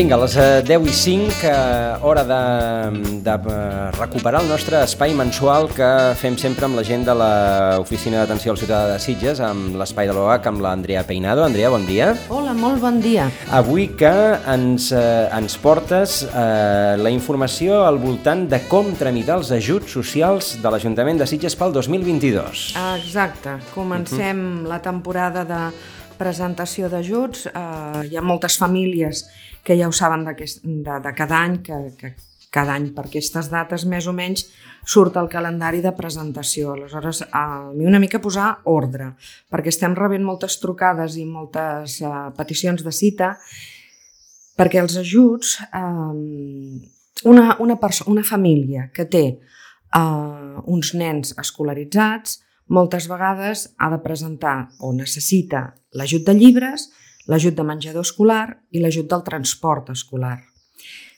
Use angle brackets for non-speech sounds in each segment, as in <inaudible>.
Vinga, a les eh, 10 i 5, eh, hora de, de eh, recuperar el nostre espai mensual que fem sempre amb la gent de l'Oficina d'Atenció al Ciutadà de Sitges, amb l'espai de l'OAC, amb l'Andrea Peinado. Andrea, bon dia. Hola, molt bon dia. Avui que ens, eh, ens portes eh, la informació al voltant de com tramitar els ajuts socials de l'Ajuntament de Sitges pel 2022. Ah, Exacte. Comencem la temporada de presentació d'ajuts. Eh, hi ha moltes famílies que ja ho saben d'aquest- de, de cada any, que, que cada any per aquestes dates més o menys surt el calendari de presentació. Aleshores, a mi una mica posar ordre, perquè estem rebent moltes trucades i moltes eh, peticions de cita perquè els ajuts, eh, una, una, una família que té eh, uns nens escolaritzats, moltes vegades ha de presentar o necessita l'ajut de llibres, l'ajut de menjador escolar i l'ajut del transport escolar.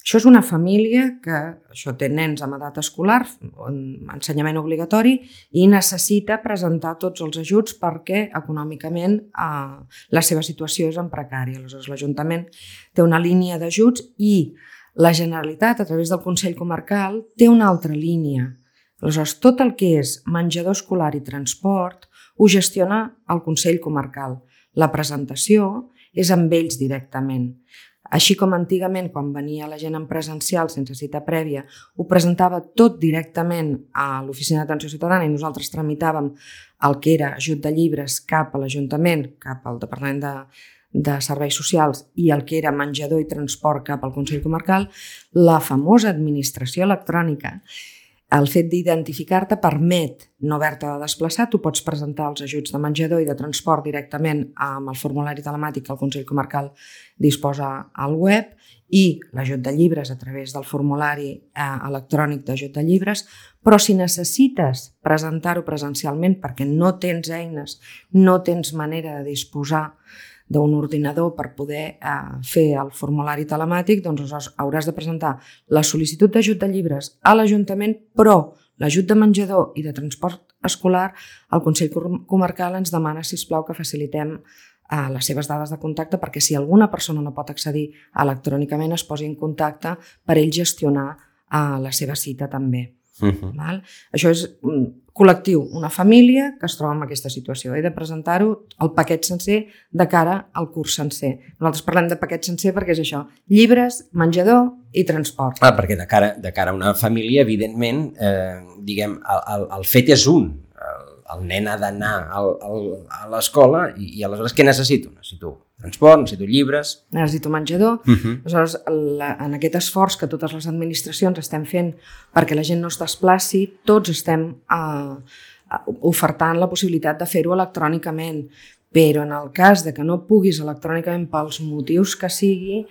Això és una família que això té nens amb edat escolar, en ensenyament obligatori, i necessita presentar tots els ajuts perquè econòmicament eh, la seva situació és en precària. Aleshores, l'Ajuntament té una línia d'ajuts i la Generalitat, a través del Consell Comarcal, té una altra línia. Aleshores, tot el que és menjador escolar i transport ho gestiona el Consell Comarcal. La presentació és amb ells directament. Així com antigament, quan venia la gent en presencial sense cita prèvia, ho presentava tot directament a l'Oficina d'Atenció Ciutadana i nosaltres tramitàvem el que era ajut de llibres cap a l'Ajuntament, cap al Departament de, de Serveis Socials i el que era menjador i transport cap al Consell Comarcal, la famosa administració electrònica el fet d'identificar-te permet no haver-te de desplaçar, tu pots presentar els ajuts de menjador i de transport directament amb el formulari telemàtic que el Consell Comarcal disposa al web i l'ajut de llibres a través del formulari eh, electrònic d'ajut de llibres, però si necessites presentar-ho presencialment perquè no tens eines, no tens manera de disposar d'un ordinador per poder eh, fer el formulari telemàtic, doncs hauràs de presentar la sol·licitud d'ajut de llibres a l'Ajuntament, però l'ajut de menjador i de transport escolar, el Consell Com- Comarcal ens demana, si plau que facilitem eh, les seves dades de contacte perquè si alguna persona no pot accedir electrònicament es posi en contacte per ell gestionar eh, la seva cita també. Uh -huh. Val? Això és un col·lectiu, una família que es troba en aquesta situació. He de presentar-ho el paquet sencer de cara al curs sencer. Nosaltres parlem de paquet sencer perquè és això, llibres, menjador i transport. Ah, perquè de cara, de cara a una família, evidentment, eh, diguem, el, el, el fet és un. El, el nen ha d'anar a l'escola i, i aleshores què necessito? Necessito transport, necessito llibres... Necessito menjador. Uh -huh. Aleshores, la, en aquest esforç que totes les administracions estem fent perquè la gent no es desplaci, tots estem eh, ofertant la possibilitat de fer-ho electrònicament. Però en el cas de que no puguis electrònicament pels motius que sigui,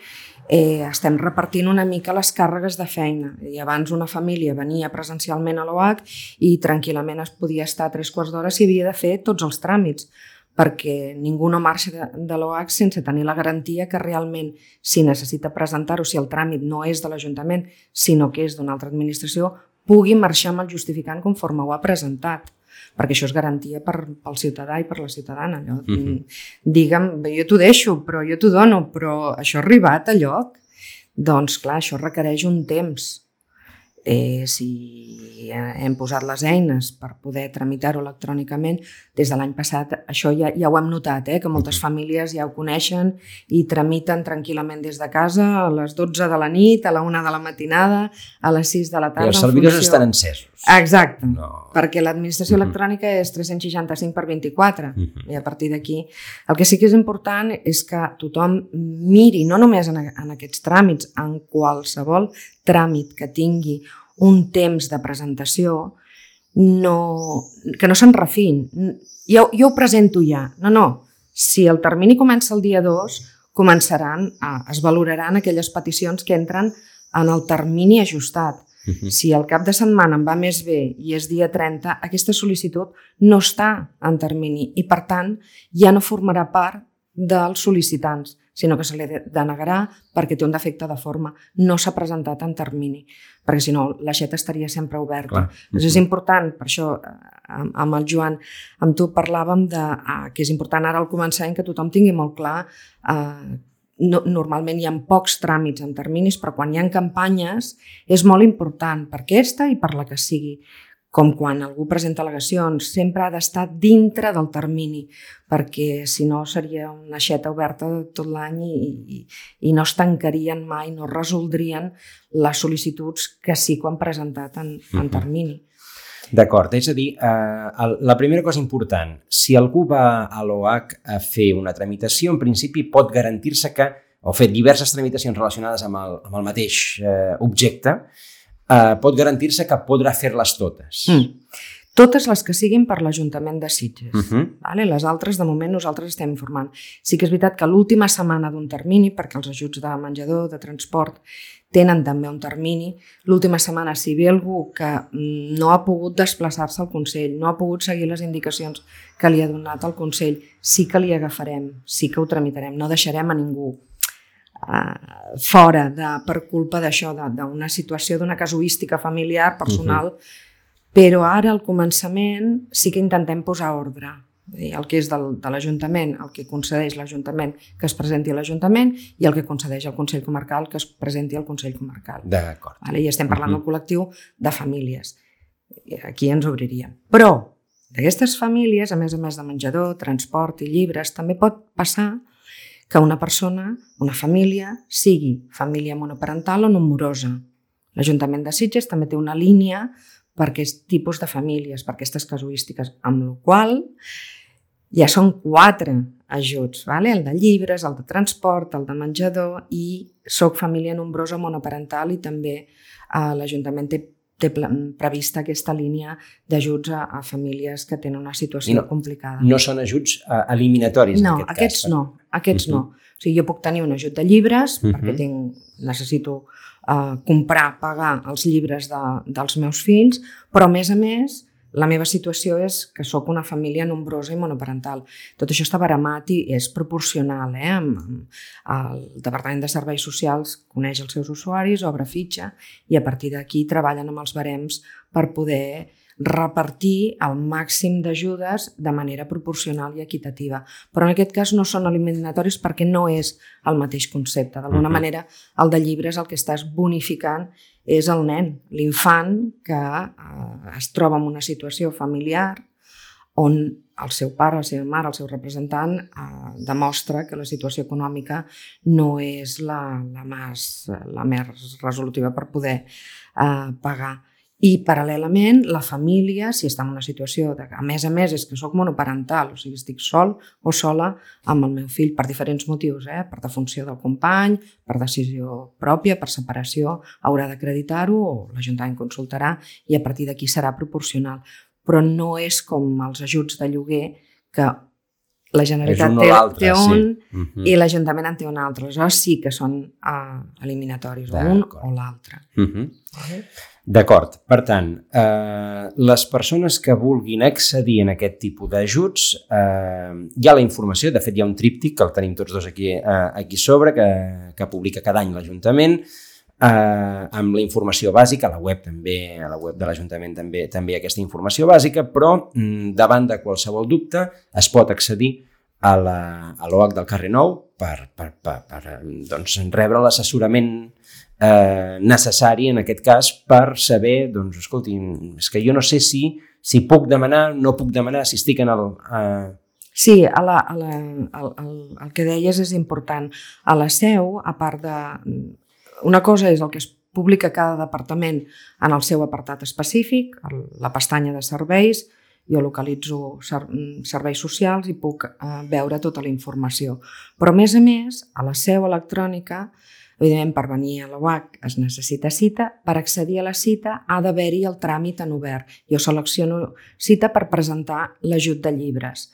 eh, estem repartint una mica les càrregues de feina. I abans una família venia presencialment a l'OAC i tranquil·lament es podia estar tres quarts d'hora si havia de fer tots els tràmits perquè ningú no marxa de, de l'OAC sense tenir la garantia que realment si necessita presentar-ho, si el tràmit no és de l'Ajuntament, sinó que és d'una altra administració, pugui marxar amb el justificant conforme ho ha presentat perquè això és garantia per, pel ciutadà i per la ciutadana. Allò, mm -hmm. Digue'm, bé, jo t'ho deixo, però jo t'ho dono, però això ha arribat a lloc? Doncs clar, això requereix un temps. Eh, si hem posat les eines per poder tramitar-ho electrònicament, des de l'any passat això ja, ja ho hem notat, eh, que moltes famílies ja ho coneixen i tramiten tranquil·lament des de casa a les 12 de la nit, a la 1 de la matinada, a les 6 de la I tarda. els en servidors funció- estan encesos. Exacte, No. perquè l'administració Mhm. electrònica és 365 per 24 Mhm. i a partir d'aquí el que sí que és important és que tothom miri, no només en, en aquests tràmits, en qualsevol tràmit que tingui un temps de presentació, no, que no se'n refin. Jo, jo ho presento ja. No, no. Si el termini comença el dia 2, començaran a, es valoraran aquelles peticions que entren en el termini ajustat. Uh -huh. Si el cap de setmana em va més bé i és dia 30, aquesta sol·licitud no està en termini i, per tant, ja no formarà part dels sol·licitants, sinó que se li denegarà perquè té un defecte de forma. No s'ha presentat en termini, perquè si no l'aixeta estaria sempre oberta. Clar. Doncs és important, per això amb, amb el Joan, amb tu parlàvem de uh, que és important ara al començament que tothom tingui molt clar uh, no, normalment hi ha pocs tràmits en terminis, però quan hi ha campanyes és molt important per aquesta i per la que sigui. Com quan algú presenta al·legacions, sempre ha d'estar dintre del termini, perquè si no seria una xeta oberta tot l'any i, i, i no es tancarien mai, no resoldrien les sol·licituds que sí que han presentat en, en termini. D'acord, és a dir, eh, la primera cosa important, si algú va a l'OH a fer una tramitació, en principi pot garantir-se que, o fet diverses tramitacions relacionades amb el, amb el mateix eh, objecte, eh, pot garantir-se que podrà fer-les totes. Mm. Totes les que siguin per l'Ajuntament de Sitges. Uh -huh. vale? Les altres, de moment, nosaltres estem informant. Sí que és veritat que l'última setmana d'un termini, perquè els ajuts de menjador, de transport, tenen també un termini. L'última setmana, si ve algú que mm, no ha pogut desplaçar-se al Consell, no ha pogut seguir les indicacions que li ha donat el Consell, sí que li agafarem, sí que ho tramitarem, no deixarem a ningú uh, fora de, per culpa d'això, d'una situació, d'una casuística familiar, personal, uh -huh. però ara al començament sí que intentem posar ordre dir, el que és del, de l'Ajuntament, el que concedeix l'Ajuntament que es presenti a l'Ajuntament i el que concedeix el Consell Comarcal que es presenti al Consell Comarcal. D'acord. Vale? I estem parlant uh -huh. del col·lectiu de famílies. Aquí ens obriríem. Però d'aquestes famílies, a més a més de menjador, transport i llibres, també pot passar que una persona, una família, sigui família monoparental o nombrosa. L'Ajuntament de Sitges també té una línia per aquest tipus de famílies, per aquestes casuístiques, amb la qual ja són quatre ajuts, vale? el de llibres, el de transport, el de menjador i soc família nombrosa monoparental i també eh, l'Ajuntament té, té prevista aquesta línia d'ajuts a, a famílies que tenen una situació no, complicada. No són ajuts eh, eliminatoris no, en aquest aquests cas? No, aquests uh -huh. no. O sigui, jo puc tenir un ajut de llibres uh -huh. perquè tinc, necessito uh, comprar, pagar els llibres de, dels meus fills, però a més a més la meva situació és que sóc una família nombrosa i monoparental. Tot això està baramat i és proporcional. Eh? El Departament de Serveis Socials coneix els seus usuaris, obre fitxa i a partir d'aquí treballen amb els barems per poder repartir el màxim d'ajudes de manera proporcional i equitativa. Però en aquest cas no són eliminatoris perquè no és el mateix concepte. D'alguna uh -huh. manera, el de llibres el que estàs bonificant és el nen, l'infant que eh, es troba en una situació familiar on el seu pare, la seva mare, el seu representant eh, demostra que la situació econòmica no és la, la, més, la més resolutiva per poder eh, pagar. I paral·lelament, la família, si està en una situació de, a més a més, és que sóc monoparental, o sigui, estic sol o sola amb el meu fill per diferents motius, eh? per defunció del company, per decisió pròpia, per separació, haurà d'acreditar-ho o l'Ajuntament consultarà i a partir d'aquí serà proporcional. Però no és com els ajuts de lloguer que la Generalitat un té, té un sí. uh -huh. i l'Ajuntament en té un altre. Aleshores sí que són uh, eliminatoris, un o l'altre. Uh -huh. vale? D'acord. Per tant, eh, les persones que vulguin accedir en aquest tipus d'ajuts, eh, hi ha la informació, de fet hi ha un tríptic que el tenim tots dos aquí, eh, aquí sobre, que, que publica cada any l'Ajuntament, eh, amb la informació bàsica, a la web també, a la web de l'Ajuntament també també hi ha aquesta informació bàsica, però mm, davant de qualsevol dubte es pot accedir a l'OH del carrer Nou per, per, per, per doncs, rebre l'assessorament eh, necessari en aquest cas per saber, doncs, escolti, és que jo no sé si, si puc demanar, no puc demanar, si estic en el... Eh... Sí, a la, a la, el, el, el que deies és important. A la seu, a part de... Una cosa és el que es publica cada departament en el seu apartat específic, la pestanya de serveis, jo localitzo serveis socials i puc eh, veure tota la informació. Però, a més a més, a la seu electrònica Evidentment, per venir a la UAC es necessita cita. Per accedir a la cita ha d'haver-hi el tràmit en obert. Jo selecciono cita per presentar l'ajut de llibres.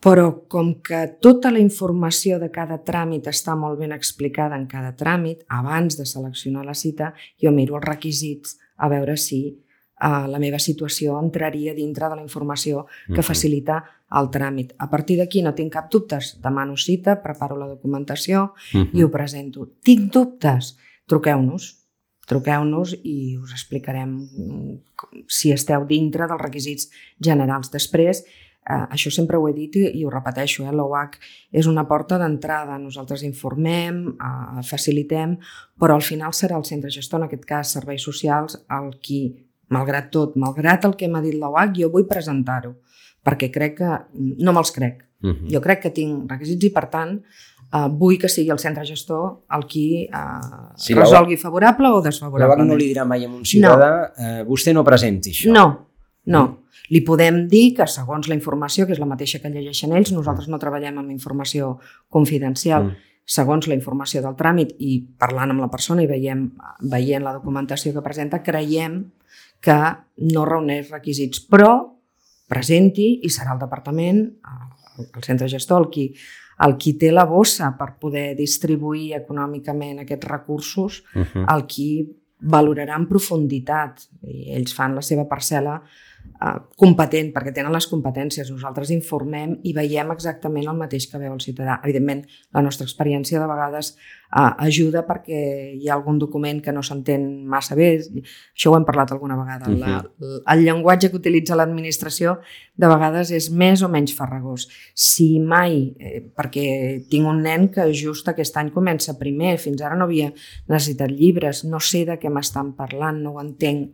però com que tota la informació de cada tràmit està molt ben explicada en cada tràmit, abans de seleccionar la cita, jo miro els requisits a veure si uh, la meva situació entraria dintre de la informació que facilita el tràmit. A partir d'aquí no tinc cap dubtes, demano cita, preparo la documentació uh -huh. i ho presento. Tinc dubtes? Truqueu-nos, truqueu-nos i us explicarem si esteu dintre dels requisits generals. Després, eh, això sempre ho he dit i, i ho repeteixo, eh, l'OAC és una porta d'entrada. Nosaltres informem, eh, facilitem, però al final serà el centre gestor, en aquest cas serveis socials, el qui, malgrat tot, malgrat el que m'ha dit l'OAC, jo vull presentar-ho, perquè crec que... no me'ls crec. Uh -huh. Jo crec que tinc requisits i, per tant, uh, vull que sigui el centre gestor el qui uh, sí, resolgui favorable o desfavorable. L'OAC no li dirà mai a un ciutadà no. uh, vostè no presenti això. No, no. Mm. Li podem dir que segons la informació, que és la mateixa que llegeixen ells, nosaltres no treballem amb informació confidencial, mm. Segons la informació del tràmit i parlant amb la persona i veiem, veient la documentació que presenta, creiem que no reuneix requisits, però presenti i serà el departament, el centre gestor, el qui el qui té la bossa per poder distribuir econòmicament aquests recursos, uh -huh. el qui valorarà en profunditat. I ells fan la seva parcel·la competent, perquè tenen les competències. Nosaltres informem i veiem exactament el mateix que veu el ciutadà. Evidentment, la nostra experiència de vegades eh, ajuda perquè hi ha algun document que no s'entén massa bé. Això ho hem parlat alguna vegada. Uh -huh. la, el llenguatge que utilitza l'administració de vegades és més o menys farragós. Si mai, eh, perquè tinc un nen que just aquest any comença primer, fins ara no havia necessitat llibres, no sé de què m'estan parlant, no ho entenc,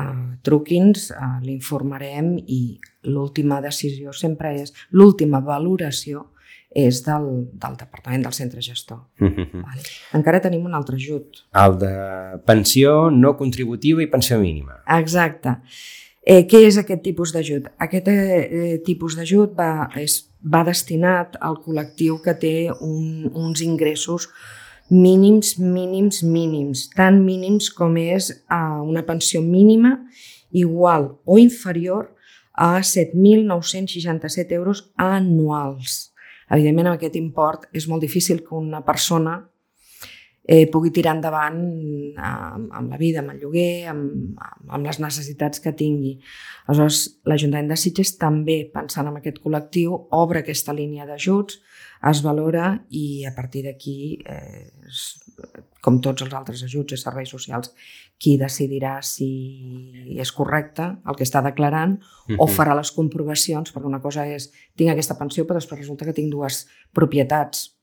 uh, truqui'ns, uh, l'informarem i l'última decisió sempre és, l'última valoració és del, del departament del centre gestor. Mm -hmm. vale. Encara tenim un altre ajut. El de pensió no contributiva i pensió mínima. Exacte. Eh, què és aquest tipus d'ajut? Aquest eh, tipus d'ajut va, és, va destinat al col·lectiu que té un, uns ingressos mínims, mínims, mínims, tan mínims com és uh, una pensió mínima igual o inferior a 7.967 euros anuals. Evidentment, amb aquest import és molt difícil que una persona eh, pugui tirar endavant amb, amb la vida, amb el lloguer, amb, amb les necessitats que tingui. Aleshores, l'Ajuntament de Sitges també, pensant en aquest col·lectiu, obre aquesta línia d'ajuts es valora i a partir d'aquí, eh, com tots els altres ajuts i serveis socials, qui decidirà si és correcte el que està declarant uh -huh. o farà les comprovacions, perquè una cosa és tinc aquesta pensió però després resulta que tinc dues propietats.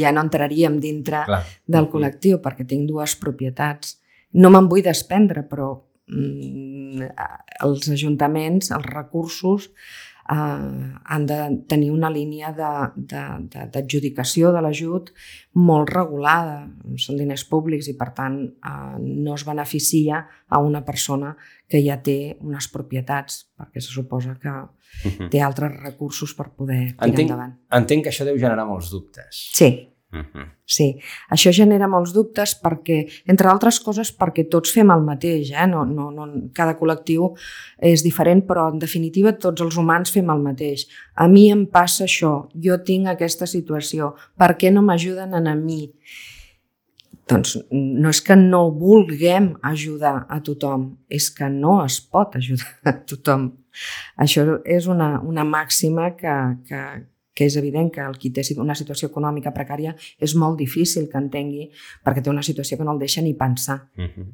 Ja no entraríem dintre Clar. del col·lectiu perquè tinc dues propietats. No me'n vull desprendre, però mm, els ajuntaments, els recursos, eh, han de tenir una línia d'adjudicació de, de, de l'ajut molt regulada. Són diners públics i, per tant, eh, no es beneficia a una persona que ja té unes propietats, perquè se suposa que té altres recursos per poder tirar entenc, endavant. Entenc que això deu generar molts dubtes. Sí, Uh -huh. Sí, això genera molts dubtes perquè, entre altres coses, perquè tots fem el mateix, eh? no, no, no, cada col·lectiu és diferent, però en definitiva tots els humans fem el mateix. A mi em passa això, jo tinc aquesta situació, per què no m'ajuden a mi? Doncs no és que no vulguem ajudar a tothom, és que no es pot ajudar <laughs> a tothom. Això és una, una màxima que, que, que és evident que el qui té una situació econòmica precària és molt difícil que entengui perquè té una situació que no el deixa ni pensar. Uh -huh.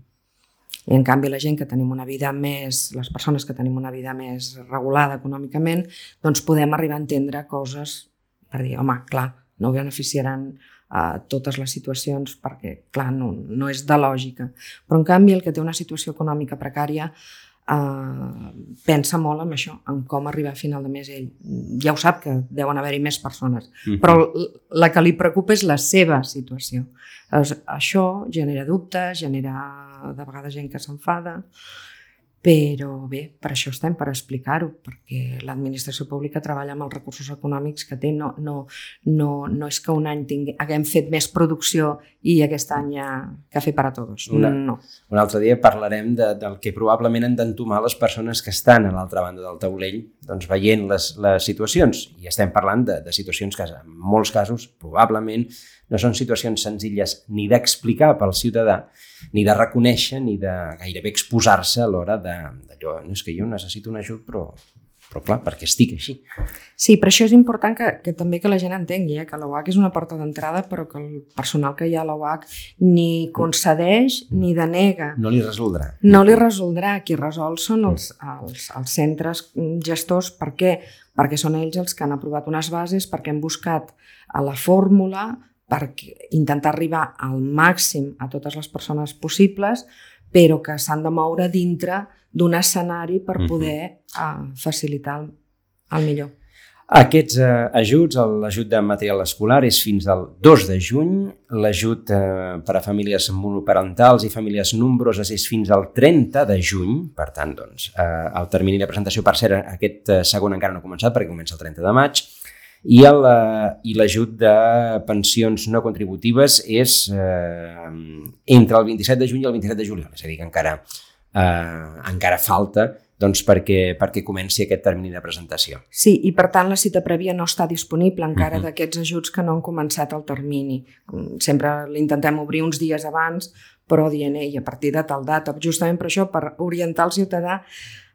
I en canvi la gent que tenim una vida més, les persones que tenim una vida més regulada econòmicament, doncs podem arribar a entendre coses per dir, home, clar, no beneficiaran a totes les situacions perquè, clar, no, no és de lògica. Però en canvi el que té una situació econòmica precària Uh, pensa molt en això, en com arribar a final de mes ell. Ja ho sap que deuen haver-hi més persones, uh mhm. -huh. però la que li preocupa és la seva situació. Això genera dubtes, genera de vegades gent que s'enfada però bé, per això estem, per explicar-ho, perquè l'administració pública treballa amb els recursos econòmics que té, no, no, no, no és que un any tingui, haguem fet més producció i aquest any hi ha cafè per a tots, Una- no. Un altre dia parlarem de, del que probablement han d'entomar les persones que estan a l'altra banda del taulell doncs, veient les, les situacions. I estem parlant de, de situacions que en molts casos probablement no són situacions senzilles ni d'explicar pel ciutadà, ni de reconèixer, ni de gairebé exposar-se a l'hora de- d'allò. No és que jo necessito un ajut, però, però clar, perquè estic així. Sí, per això és important que, que també que la gent entengui eh, que l'OAC és una porta d'entrada, però que el personal que hi ha a l'OAC ni concedeix ni denega. No li resoldrà. No li resoldrà. Qui resol són els, els, els centres gestors. Per què? Perquè són ells els que han aprovat unes bases, perquè han buscat a la fórmula per intentar arribar al màxim a totes les persones possibles, però que s'han de moure dintre d'un escenari per Mhm. poder uh, facilitar el, el millor. Aquests eh, ajuts, l'ajut de material escolar és fins al 2 de juny, l'ajut eh, per a famílies monoparentals i famílies nombroses és fins al 30 de juny, per tant, doncs, eh, el termini de presentació, per cert, aquest eh, segon encara no ha començat perquè comença el 30 de maig, eh, i l'ajut de pensions no contributives és eh, entre el 27 de juny i el 27 de juliol, és a dir, que encara, eh, encara falta doncs, perquè, perquè comenci aquest termini de presentació. Sí, i per tant la cita prèvia no està disponible encara Mhm. d'aquests ajuts que no han començat el termini. Sempre l'intentem obrir uns dies abans, però dient, ei, a partir de tal data, justament per això, per orientar el ciutadà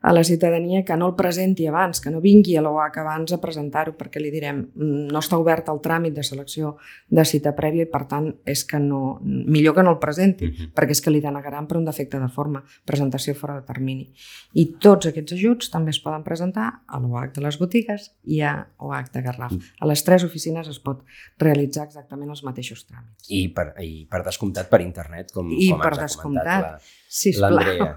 a la ciutadania que no el presenti abans, que no vingui a l'OAC abans a presentar-ho, perquè li direm, mm, no està obert el tràmit de selecció de cita prèvia i per tant és que no, millor que no el presenti, Mhm. perquè és que li denegaran per un defecte de forma, presentació fora de termini. I tots aquests ajuts també es poden presentar a l'OAC de les botigues i a OAC de Garraf. A les tres oficines es pot realitzar exactament els mateixos tràmits. I per, i per descomptat per internet, com, I com per ens ha descomptat, comentat Sisplau. l'Andrea.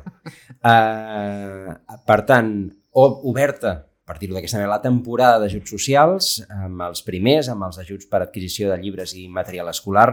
Uh, per tant, oberta, per dir-ho d'aquesta manera, la temporada d'ajuts socials, amb els primers, amb els ajuts per adquisició de llibres i material escolar,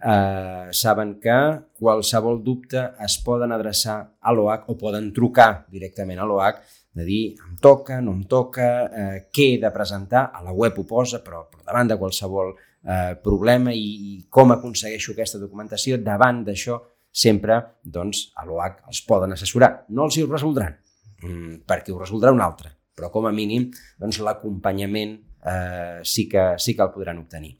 eh, saben que qualsevol dubte es poden adreçar a l'OAC o poden trucar directament a l'OAC de dir em toca, no em toca, eh, què he de presentar, a la web ho posa, però, però davant de qualsevol eh, problema i, i com aconsegueixo aquesta documentació, davant d'això sempre doncs, a l'OAC els poden assessorar. No els hi ho resoldran, mm, perquè ho resoldrà un altre, però com a mínim doncs, l'acompanyament eh, sí, que, sí que el podran obtenir.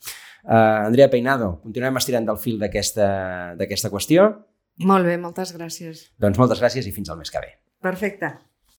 Eh, Andrea Peinado, continuem estirant del fil d'aquesta qüestió? Molt bé, moltes gràcies. Doncs moltes gràcies i fins al mes que ve. Perfecte.